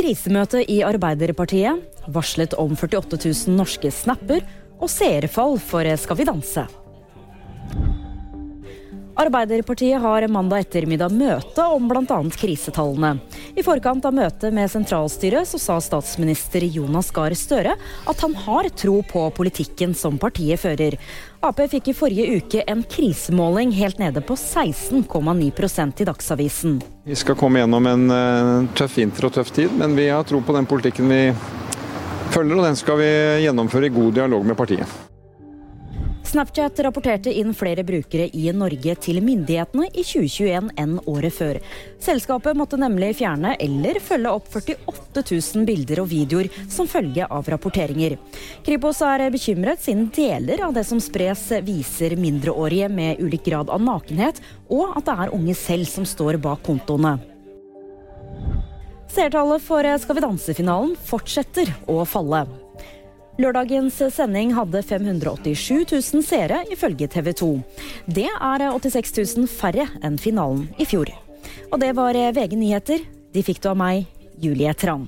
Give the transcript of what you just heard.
Krisemøte i Arbeiderpartiet, varslet om 48 000 norske snapper og seerfall for Skal vi danse. Arbeiderpartiet har mandag ettermiddag møte om bl.a. krisetallene. I forkant av møtet med sentralstyret så sa statsminister Jonas Gahr Støre at han har tro på politikken som partiet fører. Ap fikk i forrige uke en krisemåling helt nede på 16,9% i Dagsavisen. Vi skal komme gjennom en uh, tøff vinter og tøff tid, men vi har tro på den politikken vi følger, og den skal vi gjennomføre i god dialog med partiet. Snapchat rapporterte inn flere brukere i Norge til myndighetene i 2021 enn året før. Selskapet måtte nemlig fjerne eller følge opp 48 000 bilder og videoer som følge av rapporteringer. Kripos er bekymret siden deler av det som spres viser mindreårige med ulik grad av nakenhet, og at det er unge selv som står bak kontoene. Seertallet for Skal vi danse-finalen fortsetter å falle. Lørdagens sending hadde 587 000 seere, ifølge TV 2. Det er 86 000 færre enn finalen i fjor. Og det var VG nyheter. De fikk du av meg, Julie Tran.